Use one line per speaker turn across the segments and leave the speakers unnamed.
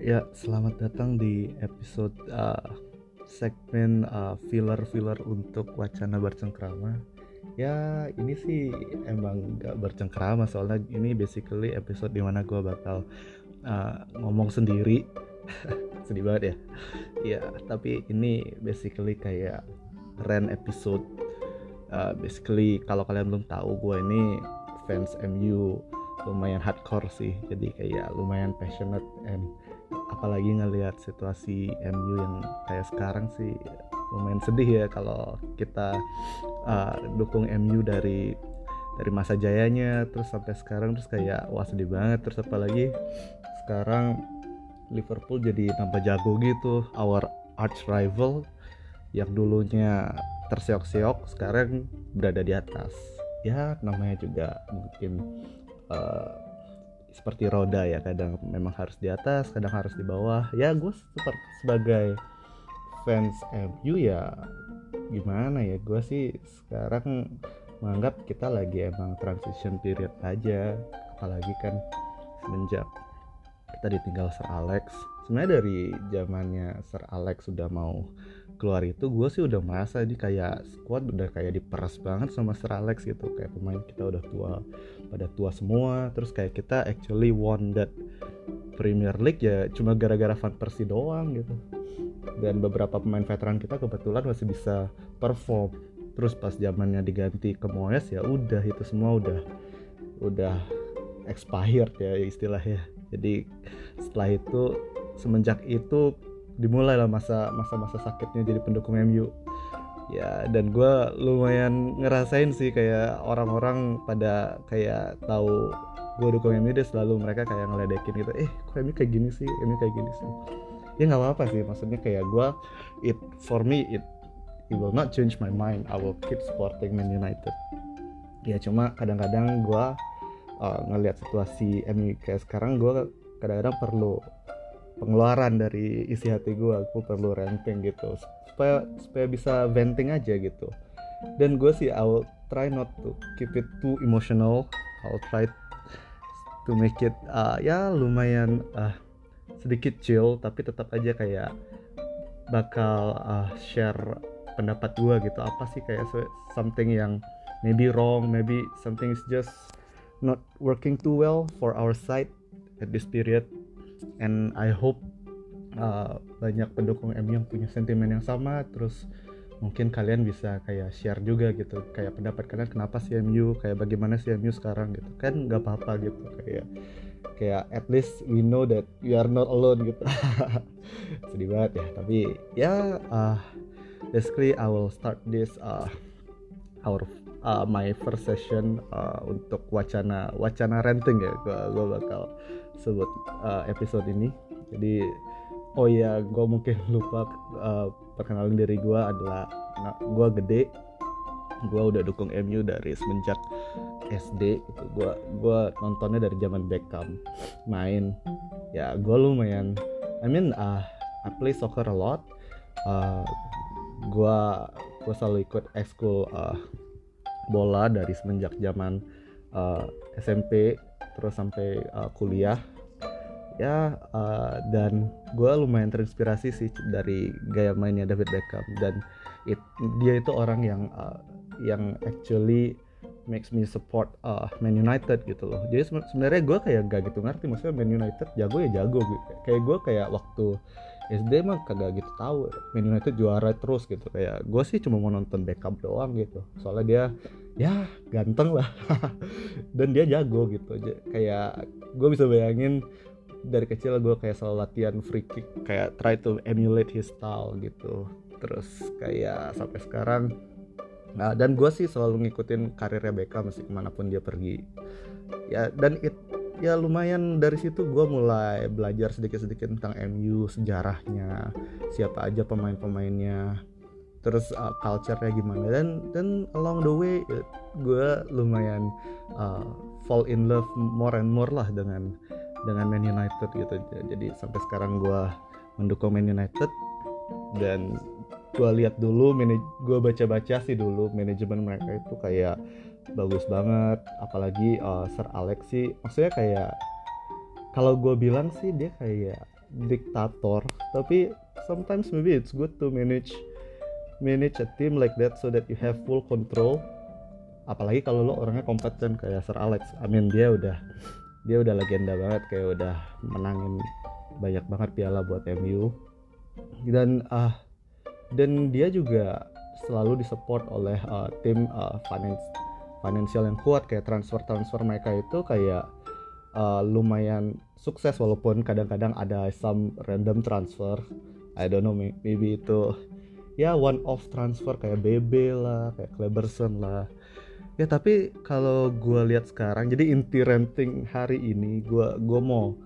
Ya, selamat datang di episode uh, segmen uh, filler-filler untuk wacana bercengkrama. Ya, ini sih emang gak bercengkrama soalnya ini basically episode di mana gue bakal uh, ngomong sendiri. Sedih banget ya. Ya, tapi ini basically kayak rent episode. Uh, basically kalau kalian belum tahu gue ini fans MU lumayan hardcore sih jadi kayak lumayan passionate and apalagi ngelihat situasi MU yang kayak sekarang sih lumayan sedih ya kalau kita uh, dukung MU dari dari masa jayanya terus sampai sekarang terus kayak wah sedih banget. Terus apalagi sekarang Liverpool jadi nambah jago gitu. Our arch rival yang dulunya terseok-seok sekarang berada di atas. Ya namanya juga mungkin uh, seperti roda ya kadang memang harus di atas kadang harus di bawah. Ya gue seperti sebagai fans MU ya gimana ya gue sih sekarang menganggap kita lagi emang transition period aja. Apalagi kan semenjak kita ditinggal Sir Alex sebenarnya dari zamannya Sir Alex sudah mau keluar itu gue sih udah merasa ini kayak squad udah kayak diperas banget sama Sir Alex gitu. Kayak pemain kita udah tua pada tua semua. Terus kayak kita actually won that Premier League ya cuma gara-gara Van Persie doang gitu. Dan beberapa pemain veteran kita kebetulan masih bisa perform. Terus pas zamannya diganti ke Moyes ya udah itu semua udah udah expired ya istilahnya. Jadi setelah itu semenjak itu dimulai lah masa masa masa sakitnya jadi pendukung MU ya dan gue lumayan ngerasain sih kayak orang-orang pada kayak tahu gue dukung MU deh selalu mereka kayak ngeledekin gitu eh kok MU kayak gini sih? MU kayak gini sih? Ya nggak apa-apa sih maksudnya kayak gue it for me it it will not change my mind. I will keep supporting Man United. Ya cuma kadang-kadang gue uh, ngelihat situasi MU kayak sekarang gue kadang-kadang perlu pengeluaran dari isi hati gue aku perlu ranting gitu. Supaya supaya bisa venting aja gitu. Dan gue sih I will try not to keep it too emotional. I'll try to make it uh, ya lumayan uh, sedikit chill tapi tetap aja kayak bakal uh, share pendapat gue gitu. Apa sih kayak something yang maybe wrong maybe something is just not working too well for our side at this period and I hope uh, banyak pendukung MU yang punya sentimen yang sama. Terus mungkin kalian bisa kayak share juga gitu kayak pendapat kalian kenapa sih MU kayak bagaimana sih MU sekarang gitu. Kan nggak apa-apa gitu kayak kayak at least we know that we are not alone gitu. Sedih banget ya tapi ya uh, basically I will start this uh, our uh, my first session uh, untuk wacana wacana renting ya gua gua bakal sebut uh, episode ini. Jadi oh ya gue mungkin lupa uh, perkenalan diri gue adalah nah, gue gede. Gue udah dukung MU dari semenjak SD gitu. Gue gue nontonnya dari zaman Beckham. Main. Ya gue lumayan I mean uh, I play soccer a lot. Uh, gue gue selalu ikut ekskul uh, bola dari semenjak zaman uh, SMP terus sampai uh, kuliah. Ya uh, dan gue lumayan terinspirasi sih dari gaya mainnya David Beckham. Dan it, dia itu orang yang uh, yang actually makes me support uh, Man United gitu loh. Jadi sebenarnya gue kayak gak gitu ngerti maksudnya Man United jago ya jago. Gitu kayak gue kayak waktu SD mah kagak gitu tahu. Man United juara terus gitu. Kayak gue sih cuma mau nonton Beckham doang gitu. Soalnya dia ya ganteng lah. Dan dia jago gitu. Kayak gue bisa bayangin dari kecil gue kayak selalu latihan free kick. Kayak try to emulate his style gitu. Terus kayak sampai sekarang nah, dan gue sih selalu ngikutin karirnya Beckham sih ke mana pun dia pergi. Ya dan it ya lumayan. Dari situ gue mulai belajar sedikit-sedikit tentang MU sejarahnya siapa aja pemain-pemainnya terus uh, culture-nya gimana. Dan dan along the way gue lumayan uh, fall in love more and more lah dengan dengan Man United gitu. Jadi sampai sekarang gue mendukung Man United. Dan gue lihat dulu gue baca-baca sih dulu manajemen mereka itu kayak bagus banget. Apalagi uh, Sir Alex sih maksudnya kayak kalau gue bilang sih dia kayak diktator. Tapi sometimes maybe it's good to manage manage a team like that so that you have full control. Apalagi kalau lo orangnya kompeten kayak Sir Alex. I mean dia udah dia udah legenda banget kayak udah menangin banyak banget piala buat MU dan ah uh, dan dia juga selalu disupport oleh uh, tim uh, finance financial yang kuat kayak transfer transfer mereka itu kayak uh, lumayan sukses walaupun kadang-kadang ada some random transfer. I don't know maybe itu ya one off transfer kayak BB lah kayak Kleberson lah. Ya tapi kalau gue lihat sekarang jadi inti renting hari ini gue gue mau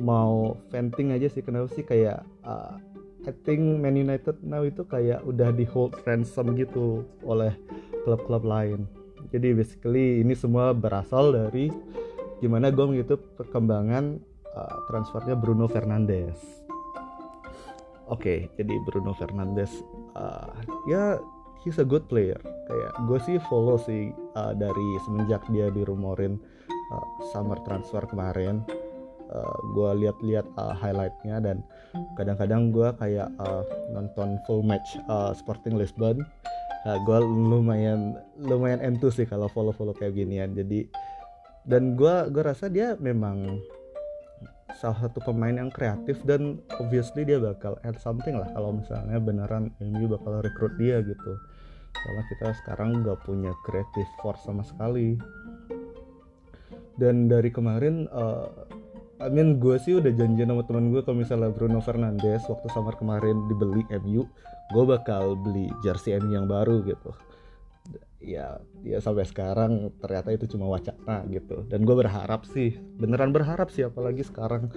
mau venting aja sih. Kenapa sih kayak uh, I think Man United now itu kayak udah di hold ransom gitu oleh klub-klub lain jadi basically ini semua berasal dari gimana gue mengikuti perkembangan uh, transfernya Bruno Fernandes. Oke okay, jadi Bruno Fernandes uh, ya he's a good player. Kayak gue sih follow sih uh, dari semenjak dia dirumorin uh, summer transfer kemarin. Uh, gue lihat-lihat uh, highlightnya dan kadang-kadang gue kayak uh, nonton full match uh, Sporting Lisbon uh, gue lumayan lumayan entus sih kalau follow-follow kayak ginian. Jadi dan gue gue rasa dia memang salah satu pemain yang kreatif dan obviously dia bakal add something lah kalau misalnya beneran MU bakal rekrut dia gitu. Karena kita sekarang nggak punya creative force sama sekali. Dan dari kemarin uh, I mean gue sih udah janji sama teman gue kalau misalnya Bruno Fernandes waktu summer kemarin dibeli MU gue bakal beli jersey MU yang baru gitu. Ya ya sampai sekarang ternyata itu cuma wacana gitu. Dan gue berharap sih beneran berharap sih apalagi sekarang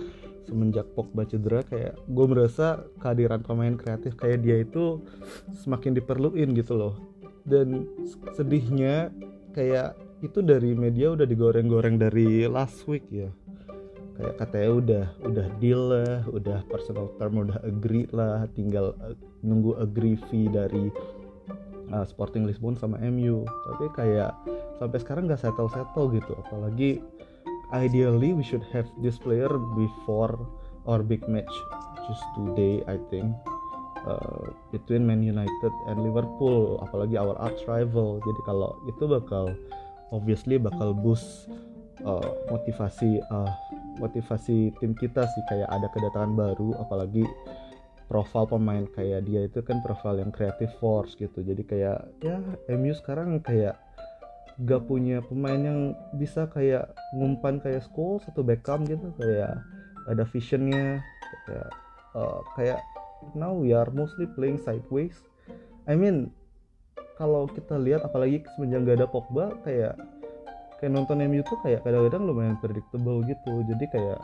semenjak Pogba cedera kayak gue merasa kehadiran pemain kreatif kayak dia itu semakin diperluin gitu loh. Dan sedihnya kayak itu dari media udah digoreng-goreng dari last week ya kayak katanya udah udah deal lah udah personal term udah agree lah. Tinggal uh, nunggu agree fee dari uh, Sporting Lisbon sama MU tapi kayak sampai sekarang nggak settle settle gitu. Apalagi ideally we should have this player before our big match just today I think. Uh, between Man United and Liverpool. Apalagi our arch rival. Jadi kalau itu bakal obviously bakal boost uh, motivasi uh, motivasi tim kita sih kayak ada kedatangan baru apalagi profil pemain kayak dia itu kan profil yang creative force gitu. Jadi kayak ya MU sekarang kayak gak punya pemain yang bisa kayak ngumpan kayak Scholes atau Beckham gitu. Kayak ada visionnya kayak uh, kayak now we are mostly playing sideways. I mean kalau kita lihat apalagi semenjak gak ada Pogba kayak kayak nonton MU tuh kayak kadang-kadang lumayan predictable gitu. Jadi kayak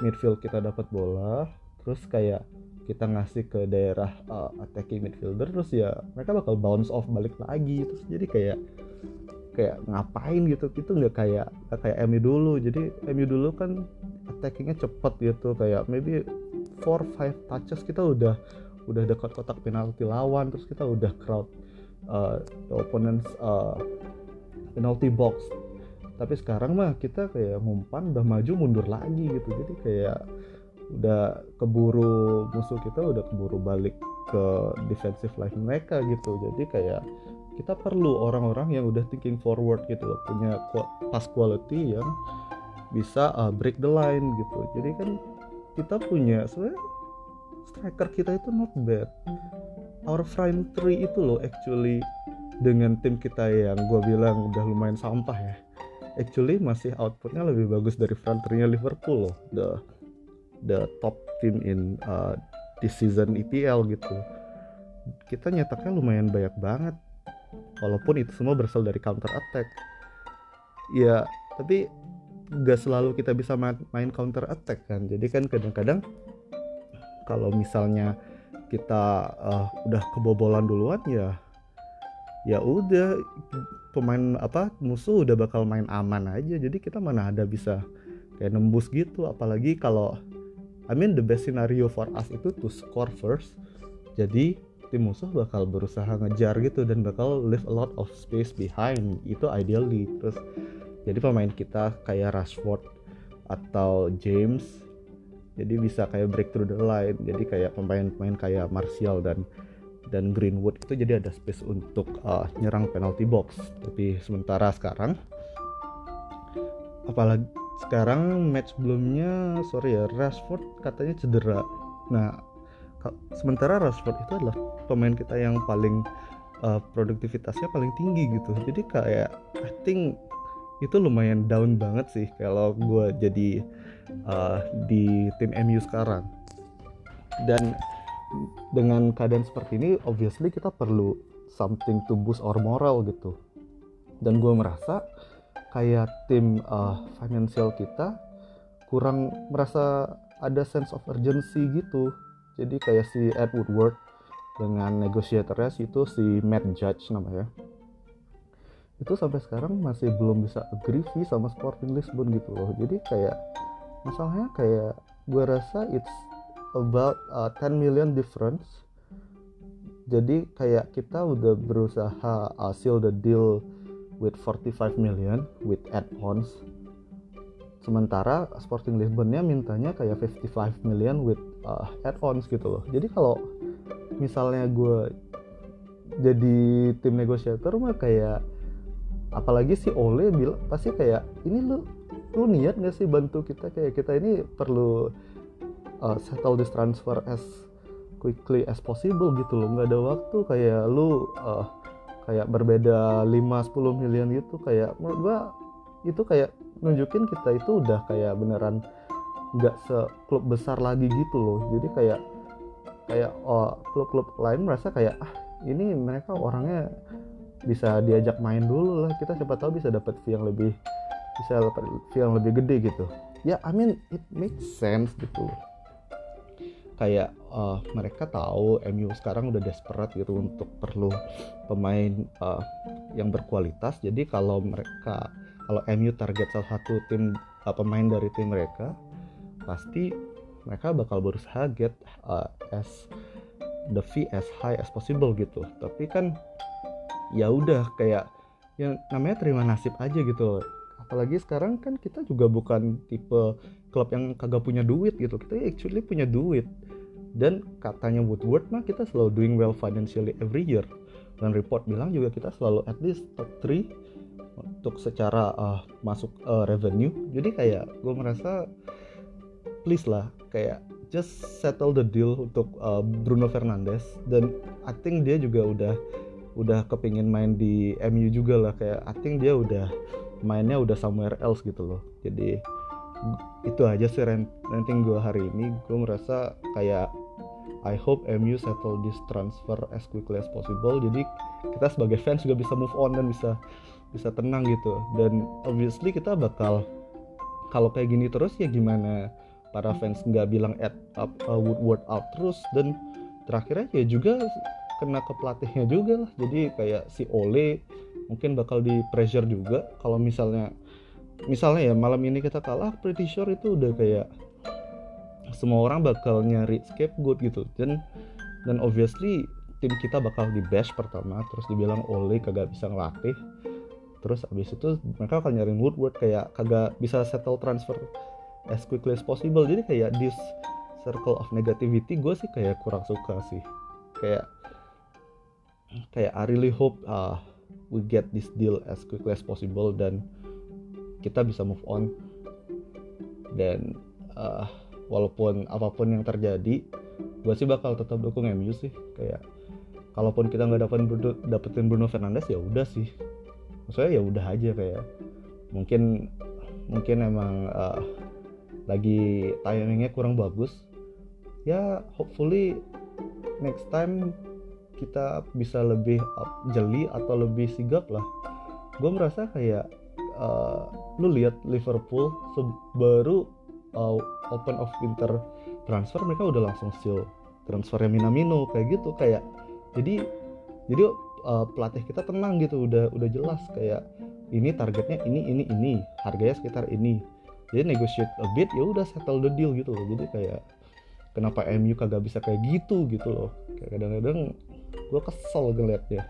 midfield kita dapat bola terus kayak kita ngasih ke daerah uh, attacking midfielder terus ya mereka bakal bounce off balik lagi. Terus jadi kayak kayak ngapain gitu? Itu nggak kayak gak kayak MU dulu. Jadi MU dulu kan attackingnya cepet gitu. Kayak maybe 4 5 touches kita udah udah dekat kotak penalti lawan. Terus kita udah crowd uh, the opponents uh, penalty box tapi sekarang mah kita kayak ngumpan udah maju mundur lagi gitu. Jadi kayak udah keburu musuh kita udah keburu balik ke defensive line mereka gitu. Jadi kayak kita perlu orang-orang yang udah thinking forward gitu loh. Punya pass quality yang bisa uh, break the line gitu. Jadi kan kita punya sebenarnya striker kita itu not bad. Our front three itu loh actually dengan tim kita yang gue bilang udah lumayan sampah ya actually masih outputnya lebih bagus dari front three-nya Liverpool loh. The the top team in uh, this season EPL gitu. Kita nyetaknya lumayan banyak banget. Walaupun itu semua berasal dari counter attack. Ya tapi gak selalu kita bisa main, main counter attack kan. Jadi kan kadang-kadang kalau misalnya kita uh, udah kebobolan duluan ya ya udah pemain apa musuh udah bakal main aman aja. Jadi kita mana ada bisa kayak nembus gitu. Apalagi kalau I mean the best scenario for us itu to score first. Jadi tim musuh bakal berusaha ngejar gitu dan bakal leave a lot of space behind. Itu ideally. Terus jadi pemain kita kayak Rashford atau James jadi bisa kayak break through the line. Jadi kayak pemain-pemain kayak Martial dan dan Greenwood itu jadi ada space untuk uh, nyerang penalty box. Tapi sementara sekarang apalagi sekarang match sebelumnya sorry ya Rashford katanya cedera. Nah sementara Rashford itu adalah pemain kita yang paling uh, produktivitasnya paling tinggi gitu. Jadi kayak I think itu lumayan down banget sih kalau gue jadi uh, di tim MU sekarang. Dan dengan keadaan seperti ini obviously kita perlu something to boost our moral gitu. Dan gue merasa kayak tim uh, financial kita kurang merasa ada sense of urgency gitu. Jadi kayak si Ed Woodward dengan negosiatornya itu si Matt Judge namanya. Itu sampai sekarang masih belum bisa agree sama Sporting Lisbon gitu loh. Jadi kayak masalahnya kayak gue rasa it's about uh, 10 million difference. Jadi kayak kita udah berusaha uh, seal the deal with 45 million with add-ons. Sementara Sporting Lisbonnya mintanya kayak 55 million with uh, add-ons gitu loh. Jadi kalau misalnya gue jadi tim negosiator mah kayak apalagi si Ole bilang pasti kayak ini lu lu niat gak sih bantu kita? Kayak kita ini perlu uh, settle this transfer as quickly as possible gitu loh. Nggak ada waktu kayak lu uh, kayak berbeda 5-10 miliar gitu kayak menurut gua itu kayak nunjukin kita itu udah kayak beneran nggak seklub besar lagi gitu loh. Jadi kayak kayak oh, klub-klub lain merasa kayak ah ini mereka orangnya bisa diajak main dulu lah. Kita siapa tahu bisa dapat fee yang lebih bisa dapat fee yang lebih gede gitu. Ya I mean it makes sense gitu kayak uh, mereka tahu MU sekarang udah desperate gitu untuk perlu pemain uh, yang berkualitas. Jadi kalau mereka kalau MU target salah satu tim uh, pemain dari tim mereka pasti mereka bakal berusaha get uh, as the fee as high as possible gitu. Tapi kan ya udah kayak yang namanya terima nasib aja gitu apalagi sekarang kan kita juga bukan tipe klub yang kagak punya duit gitu. Kita actually punya duit. Dan katanya Woodward mah kita selalu doing well financially every year. Dan report bilang juga kita selalu at least top 3 untuk secara uh, masuk uh, revenue. Jadi kayak gue merasa please lah kayak just settle the deal untuk uh, Bruno Fernandes. Dan I think dia juga udah udah kepingin main di MU juga lah. Kayak I think dia udah mainnya udah somewhere else gitu loh. Jadi itu aja sih ranting gue hari ini. Gue merasa kayak I hope MU settle this transfer as quickly as possible. Jadi kita sebagai fans juga bisa move on dan bisa bisa tenang gitu. Dan obviously kita bakal kalau kayak gini terus ya gimana para fans nggak bilang add up uh, Woodward out terus. Dan terakhirnya ya juga kena ke pelatihnya juga lah. Jadi kayak si Ole mungkin bakal di pressure juga. Kalau misalnya misalnya ya malam ini kita kalah pretty sure itu udah kayak semua orang bakal nyari scapegoat gitu. Dan dan obviously tim kita bakal di bash pertama terus dibilang Ole kagak bisa ngelatih. Terus abis itu mereka akan nyari Woodward kayak kagak bisa settle transfer as quickly as possible. Jadi kayak this circle of negativity gue sih kayak kurang suka sih. Kayak kayak I really hope uh, we get this deal as quickly as possible dan kita bisa move on. Dan uh, walaupun apa pun yang terjadi gue sih bakal tetap dukung MU sih. Kayak kalaupun kita nggak dapat dapetin Bruno Fernandes ya udah sih. Maksudnya ya udah aja kayak mungkin mungkin emang uh, lagi timingnya kurang bagus ya hopefully next time kita bisa lebih jeli atau lebih sigap lah. Gue merasa kayak uh, lu lihat Liverpool baru uh, open of winter transfer mereka udah langsung seal transfernya Minamino kayak gitu kayak jadi jadi uh, pelatih kita tenang gitu udah udah jelas kayak ini targetnya ini ini ini harganya sekitar ini. Jadi negotiate a bit ya udah settle the deal gitu loh. Jadi kayak kenapa MU kagak bisa kayak gitu gitu loh. Kayak kadang-kadang gue kesel ngeliatnya.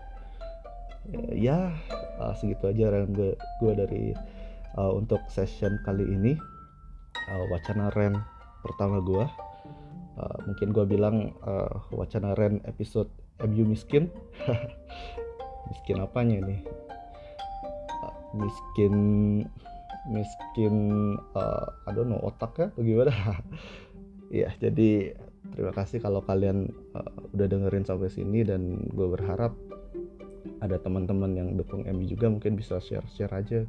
Ya, uh, segitu aja rem gue, gue dari uh, untuk session kali ini. Uh, wacana rem pertama gue uh, mungkin gue bilang uh, wacana Ren episode MU miskin. Miskin apanya uh, miskin miskin uh, I don't know otak ya bagaimana ya jadi terima kasih kalau kalian uh, udah dengerin sampai sini dan gue berharap ada teman-teman yang dukung MU juga mungkin bisa share-share aja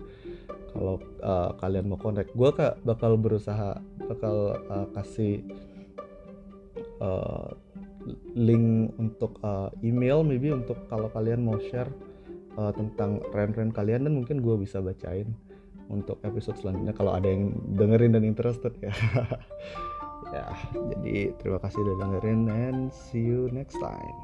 kalau uh, kalian mau connect. Gue kak bakal berusaha bakal uh, kasih uh, link untuk uh, email maybe untuk kalau kalian mau share uh, tentang ren-ren kalian dan mungkin gue bisa bacain untuk episode selanjutnya kalau ada yang dengerin dan interested ya ya jadi terima kasih udah dengerin and see you next time